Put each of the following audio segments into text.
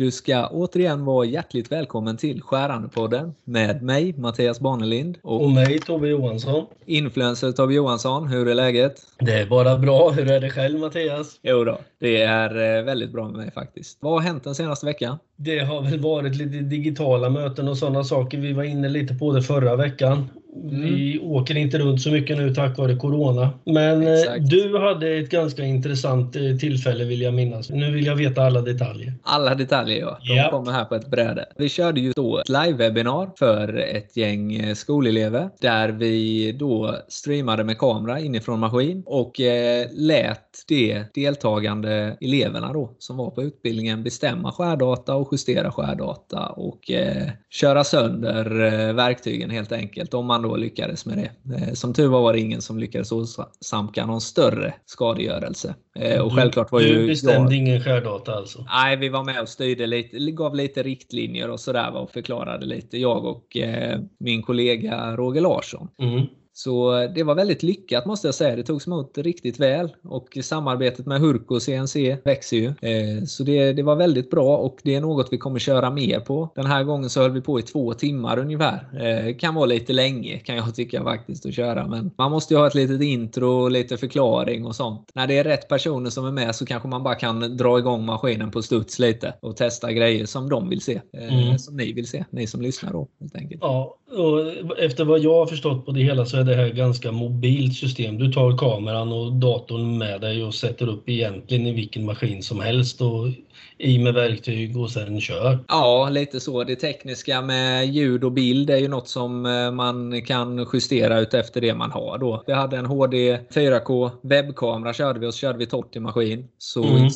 Du ska återigen vara hjärtligt välkommen till Skärandepodden med mig, Mattias Barnelind. Och, och mig, Tobbe Johansson. Influencer Tobbe Johansson, hur är läget? Det är bara bra. Hur är det själv Mattias? Jo då, det är eh, väldigt bra med mig faktiskt. Vad har hänt den senaste veckan? Det har väl varit lite digitala möten och sådana saker. Vi var inne lite på det förra veckan. Mm. Vi åker inte runt så mycket nu tack vare Corona. Men eh, Exakt. du hade ett ganska intressant eh, tillfälle vill jag minnas. Nu vill jag veta alla detaljer. Alla detaljer ja. De yep. kommer här på ett bräde. Vi körde ju då ett live-webinar för ett gäng skolelever där vi då streamade med kamera inifrån maskin och lät de deltagande eleverna då som var på utbildningen bestämma skärdata och justera skärdata och köra sönder verktygen helt enkelt. Om man då lyckades med det. Eh, som tur var var det ingen som lyckades åsamka någon större skadegörelse. Eh, och självklart var ju du bestämde jag... ingen skärdata alltså? Nej, vi var med och styrde lite, gav lite riktlinjer och sådär och förklarade lite. Jag och eh, min kollega Roger Larsson. Mm. Så det var väldigt lyckat måste jag säga. Det togs emot riktigt väl och samarbetet med Hurko och CNC växer ju. Eh, så det, det var väldigt bra och det är något vi kommer köra mer på. Den här gången så höll vi på i två timmar ungefär. Eh, kan vara lite länge kan jag tycka faktiskt att köra men man måste ju ha ett litet intro och lite förklaring och sånt. När det är rätt personer som är med så kanske man bara kan dra igång maskinen på studs lite och testa grejer som de vill se. Eh, mm. Som ni vill se, ni som lyssnar då helt enkelt. Ja, och efter vad jag har förstått på det hela så är det här ganska mobilt system. Du tar kameran och datorn med dig och sätter upp egentligen i vilken maskin som helst och i med verktyg och sen kör. Ja, lite så. Det tekniska med ljud och bild är ju något som eh, man kan justera ut efter det man har. Då. Vi hade en HD 4K webbkamera körde vi och så körde vi Totti maskin. Så, mm.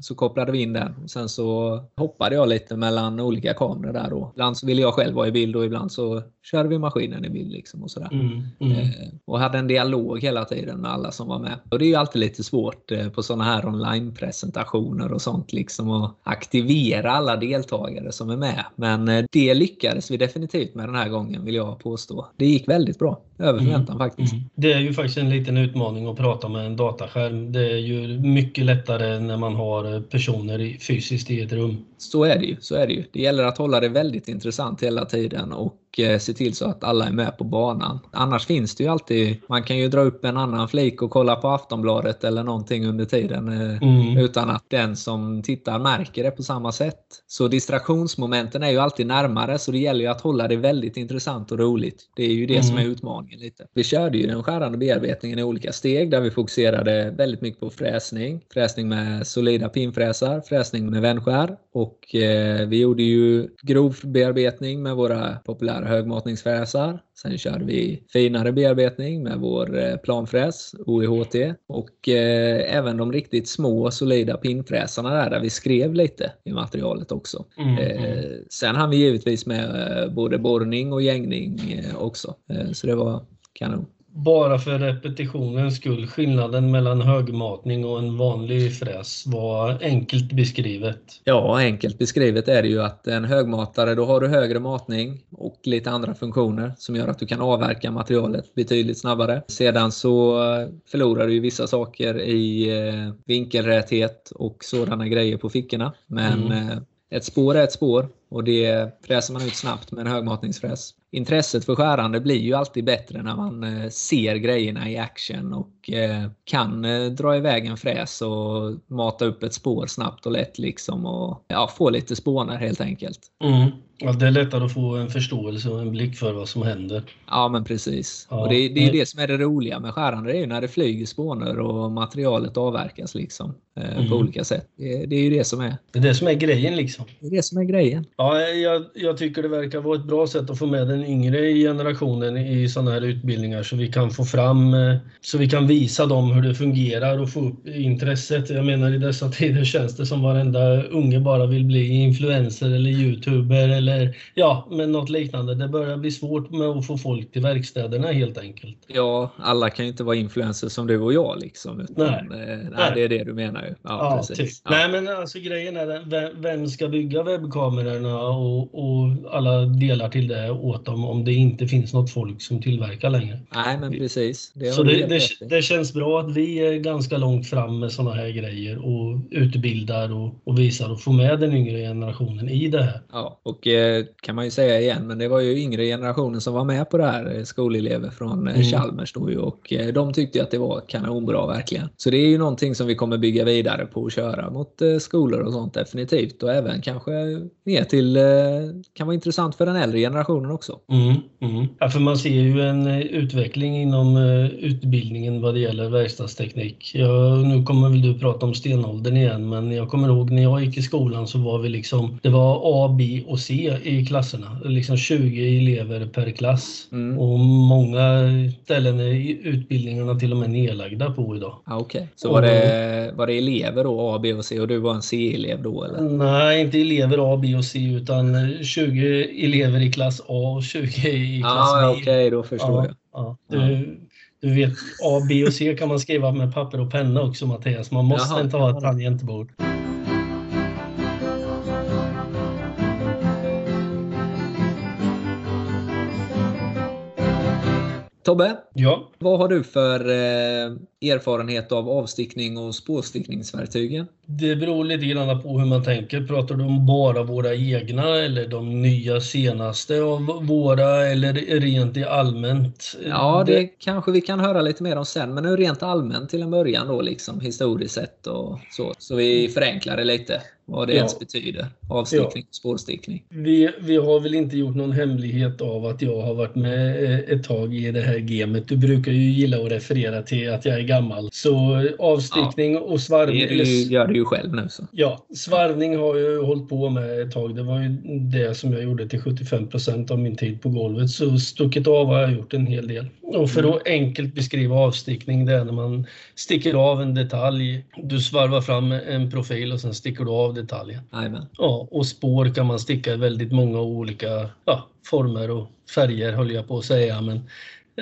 så kopplade vi in den. Sen så hoppade jag lite mellan olika kameror där. Då. Ibland så ville jag själv vara i bild och ibland så körde vi maskinen i bild. Liksom och, sådär. Mm. Mm. Eh, och hade en dialog hela tiden med alla som var med. Och Det är ju alltid lite svårt eh, på sådana här online-presentationer och sånt. Liksom att aktivera alla deltagare som är med. Men eh, det lyckades vi definitivt med den här gången vill jag påstå. Det gick väldigt bra. Över förväntan mm. faktiskt. Mm. Det är ju faktiskt en liten utmaning att prata med en dataskärm. Det är ju mycket lättare när man har personer fysiskt i ett rum. Så är det ju. Så är det ju. Det gäller att hålla det väldigt intressant hela tiden och Eh, se till så att alla är med på banan. Annars finns det ju alltid, man kan ju dra upp en annan flik och kolla på Aftonbladet eller någonting under tiden eh, mm. utan att den som tittar märker det på samma sätt. Så distraktionsmomenten är ju alltid närmare så det gäller ju att hålla det väldigt intressant och roligt. Det är ju det mm. som är utmaningen lite. Vi körde ju den skärande bearbetningen i olika steg där vi fokuserade väldigt mycket på fräsning. Fräsning med solida pinfräsar, fräsning med vändskär och eh, vi gjorde ju grov bearbetning med våra populära högmatningsfräsar. Sen körde vi finare bearbetning med vår eh, planfräs OEHT och eh, även de riktigt små solida pinfräsarna där, där vi skrev lite i materialet också. Mm, eh, mm. Sen hann vi givetvis med eh, både borrning och gängning också. Eh, så det var kanon bara för repetitionens skull, skillnaden mellan högmatning och en vanlig fräs var enkelt beskrivet. Ja, enkelt beskrivet är det ju att en högmatare, då har du högre matning och lite andra funktioner som gör att du kan avverka materialet betydligt snabbare. Sedan så förlorar du ju vissa saker i eh, vinkelräthet och sådana grejer på fickorna. Men mm. Eh, ett spår är ett spår och det fräser man ut snabbt med en högmatningsfräs intresset för skärande blir ju alltid bättre när man eh, ser grejerna i action och eh, kan eh, dra iväg en fräs och mata upp ett spår snabbt och lätt liksom och ja, få lite spånar helt enkelt. Mm. Ja, det är lättare att få en förståelse och en blick för vad som händer. Ja, men precis. Ja. Och det, det är det som är det roliga med skärande, det är ju när det flyger spånor och materialet avverkas liksom mm. på olika sätt. Det, det, är ju det som är. Det är det som är grejen liksom. Det är det som är grejen. Ja, jag, jag tycker det verkar vara ett bra sätt att få med den den yngre generationen i sådana här utbildningar så vi kan få fram, eh, så vi kan visa dem hur det fungerar och få upp intresset. Jag menar i dessa tider känns det som varenda unge bara vill bli influencer eller youtuber eller ja, men något liknande. Det börjar bli svårt med att få folk till verkstäderna helt enkelt. Ja, alla kan ju inte vara influencers som du och jag liksom. Utan, nej. Eh, nej, det är det du menar ju. Ja, ja precis. Typ. Ja. Nej, men alltså grejen är vem, vem ska bygga webbkamerorna och, och alla delar till det åt om, om det inte finns något folk som tillverkar längre. Nej, men precis. Det så det, det, det, känns bra att vi är ganska långt fram med sådana här grejer och utbildar och, och visar och får med den yngre generationen i det här. Ja, och eh, kan man ju säga igen, men det var ju yngre generationen som var med på det här, eh, skolelever från eh, mm. Chalmers då ju, och de tyckte att det var kanonbra verkligen. Så det är ju någonting som vi kommer bygga vidare på och köra mot skolor och sånt definitivt och även kanske ner till, kan vara intressant för den äldre generationen också. Mm, mm. Ja, för man ser ju en utveckling inom utbildningen vad det gäller verkstadsteknik. Ja, nu kommer väl du prata om stenåldern igen, men jag kommer ihåg när jag gick i skolan så var vi liksom, det var A, B och C i klasserna. Liksom 20 elever per klass. Mm. Och många ställen är utbildningarna till och med nedlagda på idag. Ah, Okej, okay. så var det, var det elever då, A, B och C och du var en C-elev då eller? Nej, inte elever A, B och C utan 20 elever i klass A och 20 i klass ah, B. Okej, okay, då förstår ja, jag. Ja. Du, du vet, A, B och C kan man skriva med papper och penna också Mattias. Man måste Jaha. inte ha ett tangentbord. Tobbe, ja? vad har du för eh, erfarenhet av avstickning och spårstickningsverktygen? Det beror lite grann på hur man tänker. Pratar du om bara våra egna eller de nya senaste av våra eller rent i allmänt? Ja, det, det kanske vi kan höra lite mer om sen, men nu rent allmänt till en början då liksom historiskt sett och så. Så vi förenklar det lite vad det ja. ens betyder. Avstickning och spårstickning. Vi, vi har väl inte gjort någon hemlighet av att jag har varit med eh, ett tag i det här gamet. Du brukar ju gilla att referera till att jag är gammal. Så avstickning ja. och svarvning... Det gör du ju själv nu. Så. Ja, svarvning har jag hållit på med ett tag. Det var ju det som jag gjorde till 75% av min tid på golvet. Så stuckit av har jag gjort en hel del. Och för mm. att enkelt beskriva avstickning, det är när man sticker av en detalj. Du svarvar fram en profil och sen sticker du av detaljen. Amen. Ja, och spår kan man sticka i väldigt många olika ja, former och färger höll jag på att säga. Men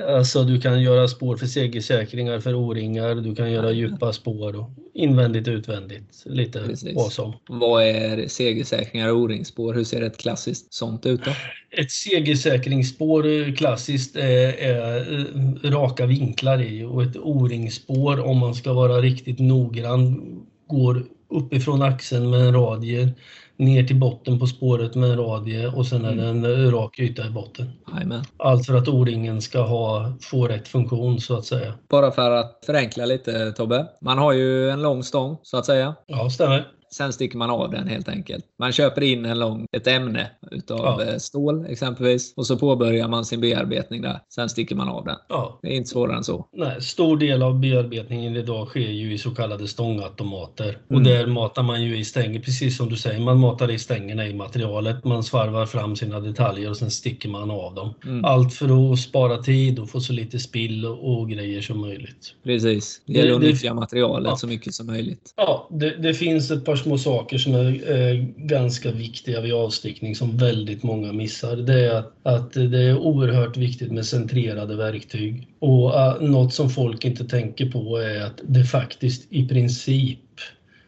Alltså du kan göra spår för segelsäkringar för O-ringar, du kan göra djupa spår och invändigt utvändigt. Lite vad som. Vad är segelsäkringar och O-ringspår? Hur ser ett klassiskt sånt ut då? Ett segelsäkringsspår eh, klassiskt är, är eh, raka vinklar i och ett O-ringspår om man ska vara riktigt noggrann går uppifrån axeln med en radie ner till botten på spåret med en radie och sen är det mm. en rak yta i botten. Amen. Allt för att O-ringen ska ha, få rätt funktion så att säga. Bara för att förenkla lite Tobbe. Man har ju en lång stång så att säga. Ja, stämmer. Sen sticker man av den helt enkelt. Man köper in en lång, ett ämne utav ja. Eh, stål exempelvis och så påbörjar man sin bearbetning där. Sen sticker man av den. Ja. Det är inte svårare än så. Nej, stor del av bearbetningen idag sker ju i så kallade stångautomater. Mm. Och där matar man ju i stänger, precis som du säger, man matar i stängerna i materialet. Man svarvar fram sina detaljer och sen sticker man av dem. Mm. Allt för att spara tid och få så lite spill och grejer som möjligt. Precis. Det gäller att nyttja materialet ja. så mycket som möjligt. Ja, det, det finns ett par små saker som är eh, ganska viktiga vid avstickning som väldigt många missar. Det är att, att det är oerhört viktigt med centrerade verktyg. Och uh, något som folk inte tänker på är att det faktiskt i princip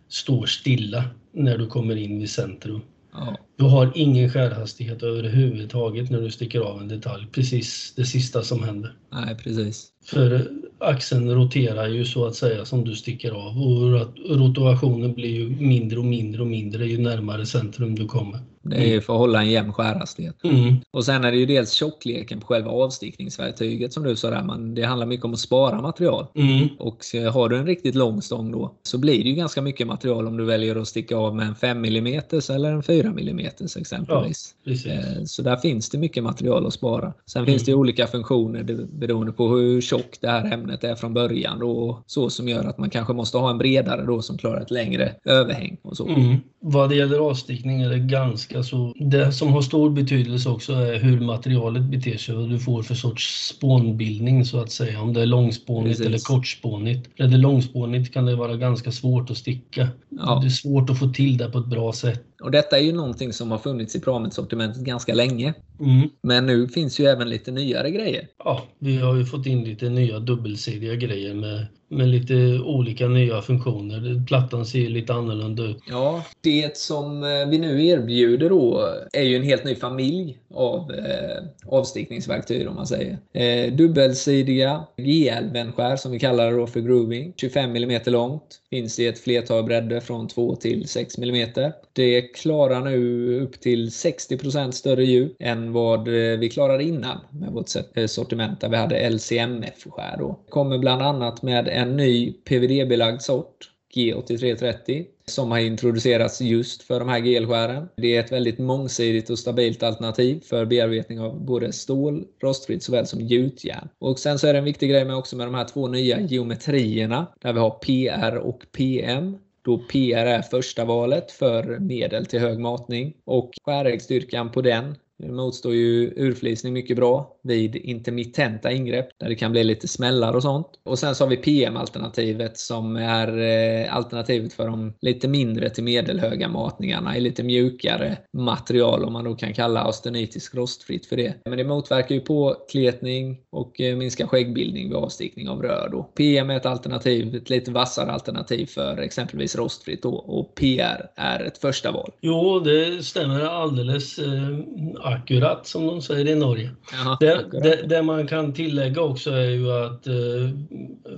står stilla när du kommer in vid centrum. Ja. Du har ingen skärhastighet överhuvudtaget när du sticker av en detalj. Precis det sista som händer. Nej, precis. För axeln roterar ju så att säga som du sticker av och rotationen blir ju mindre och mindre och mindre ju närmare centrum du kommer. Det är ju för att hålla en jämn skärhastighet. Mm. Och sen är det ju dels tjockleken på själva avstickningsverktyget som du sa där. Men det handlar mycket om att spara material. Mm. Och har du en riktigt lång stång då så blir det ju ganska mycket material om du väljer att sticka av med en 5 mm eller en 4 mm exempelvis. Ja, eh, så där finns det mycket material att spara. Sen mm. finns det olika funktioner beroende på hur tjockt det här ämnet är från början. Då, så som gör att man kanske måste ha en bredare då som klarar ett längre överhäng. och så. Mm. Vad det gäller avstickning är det ganska så... Det som har stor betydelse också är hur materialet beter sig och du får för sorts spånbildning så att säga. Om det är långspånigt Precis. eller kortspånigt. Är det långspånigt kan det vara ganska svårt att sticka. Ja. Det är svårt att få till det på ett bra sätt. Och detta är ju någonting som har funnits i Pramet-sortimentet ganska länge. Mm. Men nu finns ju även lite nyare grejer. Ja, vi har ju fått in lite nya dubbelsidiga grejer med, med lite olika nya funktioner. Plattan ser ju lite annorlunda ut. Ja, det som eh, vi nu erbjuder då är ju en helt ny familj av eh, avstickningsverktyg om man säger. Eh, dubbelsidiga GL-vändskär som vi kallar det då för grooving. 25 mm långt. Finns i ett flertal bredder från 2 till 6 mm. Det klarar nu upp till 60% större djup än vad eh, vi klarade innan med vårt eh, sortiment där vi hade LCMF-skär. Då. Kommer bland annat med en ny PVD-belagd sort G8330 som har introducerats just för de här GL-skären. Det är ett väldigt mångsidigt och stabilt alternativ för bearbetning av både stål, rostfritt såväl som gjutjärn. Och sen så är det en viktig grej med också med de här två nya geometrierna där vi har PR och PM. Då PR är första valet för medel till hög matning och skäräggstyrkan på den motstår ju urflisning mycket bra vid intermittenta ingrepp där det kan bli lite smällar och sånt. Och sen så har vi PM-alternativet som är eh, alternativet för de lite mindre till medelhöga matningarna i lite mjukare material om man då kan kalla austenitisk rostfritt för det. Men det motverkar ju påkletning och eh, minskar skäggbildning vid avstickning av rör. Då. PM är ett alternativ, ett lite vassare alternativ för exempelvis rostfritt då, och PR är ett första val. Jo, det stämmer alldeles eh, akkurat som de säger i Norge. Jaha, Det, det, det man kan tillägga också är ju att eh,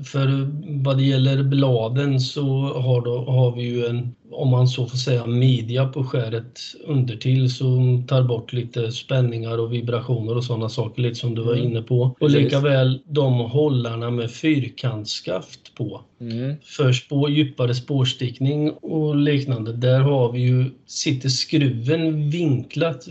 för vad det gäller bladen så har, då, har vi ju en, om man så får säga, midja på skäret undertill som tar bort lite spänningar och vibrationer och sådana saker, lite som du var Mm. inne på. Och Precis. lika väl de hållarna med fyrkantsskaft på Mm. för spår, djupare spårstickning och liknande, där har vi ju, sitter skruven vinklat,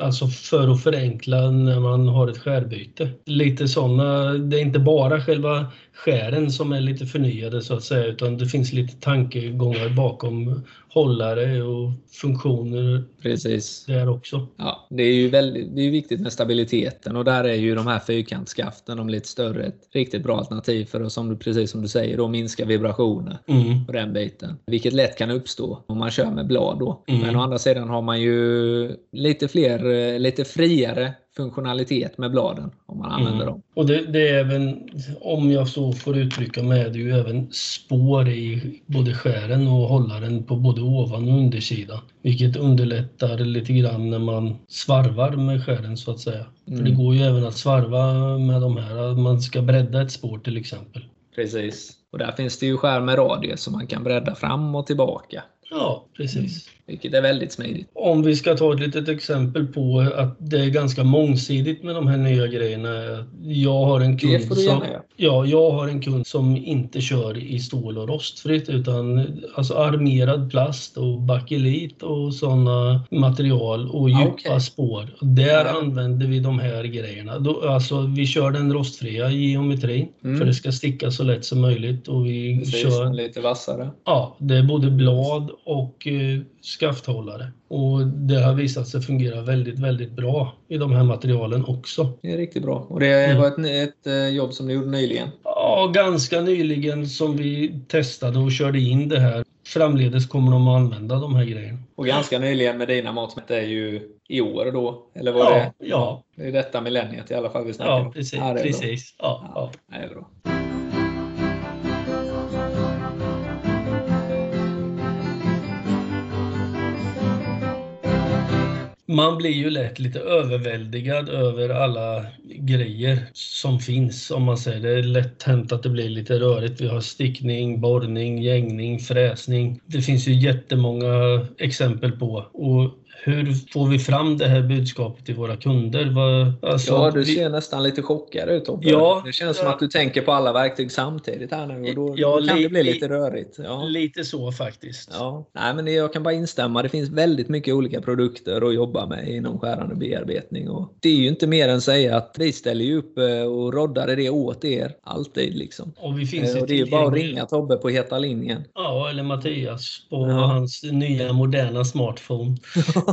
alltså för att förenkla när man har ett skärbyte. Lite sådana, det är inte bara själva skären som är lite förnyade så att säga, utan det finns lite tankegångar bakom hållare och funktioner Precis. där också. Ja, det är ju väldigt, det är viktigt med stabiliteten och där är ju de här fyrkantsskaften, de lite större, ett riktigt bra alternativ för att, som du, precis som du säger, då minska vibrationer Mm. på den biten. Vilket lätt kan uppstå om man kör med blad då. Mm. Men å andra sidan har man ju lite fler, lite friare funktionalitet med bladen om man använder Mm. dem. Och det, det är även, om jag så får uttrycka mig, är det ju även spår i både skären och hållaren på både ovan och undersidan. Vilket underlättar lite grann när man svarvar med skären så att säga. För Mm. det går ju även att svarva med de här, att man ska bredda ett spår till exempel. Precis. Och där finns det ju skär med radie som man kan bredda fram och tillbaka. Ja, precis. Vilket är väldigt smidigt. Om vi ska ta ett litet exempel på att det är ganska mångsidigt med de här nya grejerna. Jag har en kund som, ja, jag har en kund som inte kör i stål och rostfritt utan alltså armerad plast och bakelit och sådana material och djupa okej. spår. Där Ja. använder vi de här grejerna. Då, alltså, vi kör den rostfria geometrin Mm. för det ska sticka så lätt som möjligt och vi Precis, kör lite vassare. Ja, det är både blad och eh, skafthållare. Och det har visat sig fungera väldigt, väldigt bra i de här materialen också. Det är riktigt bra. Och det Mm. var ett, ett eh, jobb som du gjorde nyligen. Ja, ganska nyligen som vi testade och körde in det här. Framledes kommer de att använda de här grejerna. Och ganska nyligen med dina mått är ju i år då. Eller var Ja, det? ja. Det är detta millenniet i alla fall vi snackar Ja, om. precis. Ja, är bra. precis. Ja, ja. Ja, det är bra. Man blir ju lätt lite överväldigad över alla grejer som finns. Om man säger det är lätt hänt att det blir lite rörigt. Vi har stickning, borrning, gängning, fräsning. Det finns ju jättemånga exempel på. Och hur får vi fram det här budskapet till våra kunder? Vad, alltså, Ja, du vi- ser nästan lite chockad ut Tobbe. Ja, det känns som ja. att du tänker på alla verktyg samtidigt här nu och då, Ja, då kan li- det bli li- lite rörigt. Ja. Lite så faktiskt. Ja. Nej, men jag kan bara instämma. Det finns väldigt mycket olika produkter att jobba med inom skärande bearbetning. Och det är ju inte mer än att säga att vi ställer ju upp eh, och roddar det åt er. Alltid liksom. Och vi finns Eh, Och det är ju bara att ringa Tobbe på heta linjen. Ja, eller Mattias på Ja. hans nya moderna smartphone.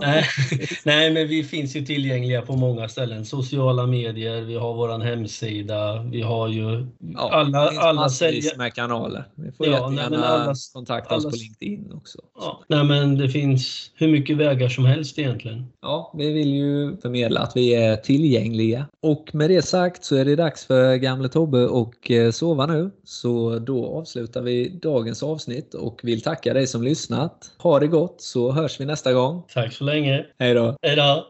nej, nej, men vi finns ju tillgängliga på många ställen. Sociala medier, vi har vår hemsida, vi har ju Ja, alla, det alla säljer. med kanaler. Vi får Ja, jättegärna nej, alla- kontakta oss alla- på LinkedIn också. Ja, nej, men det finns hur mycket vägar som helst egentligen. Ja, vi vill ju förmedla att vi är tillgängliga. Och med det sagt så är det dags för gamle Tobbe och eh, sova nu. Så då avslutar vi dagens avsnitt och vill tacka dig som lyssnat. Ha det gott så hörs vi nästa gång. Tack så länge. Hej då! Hej då!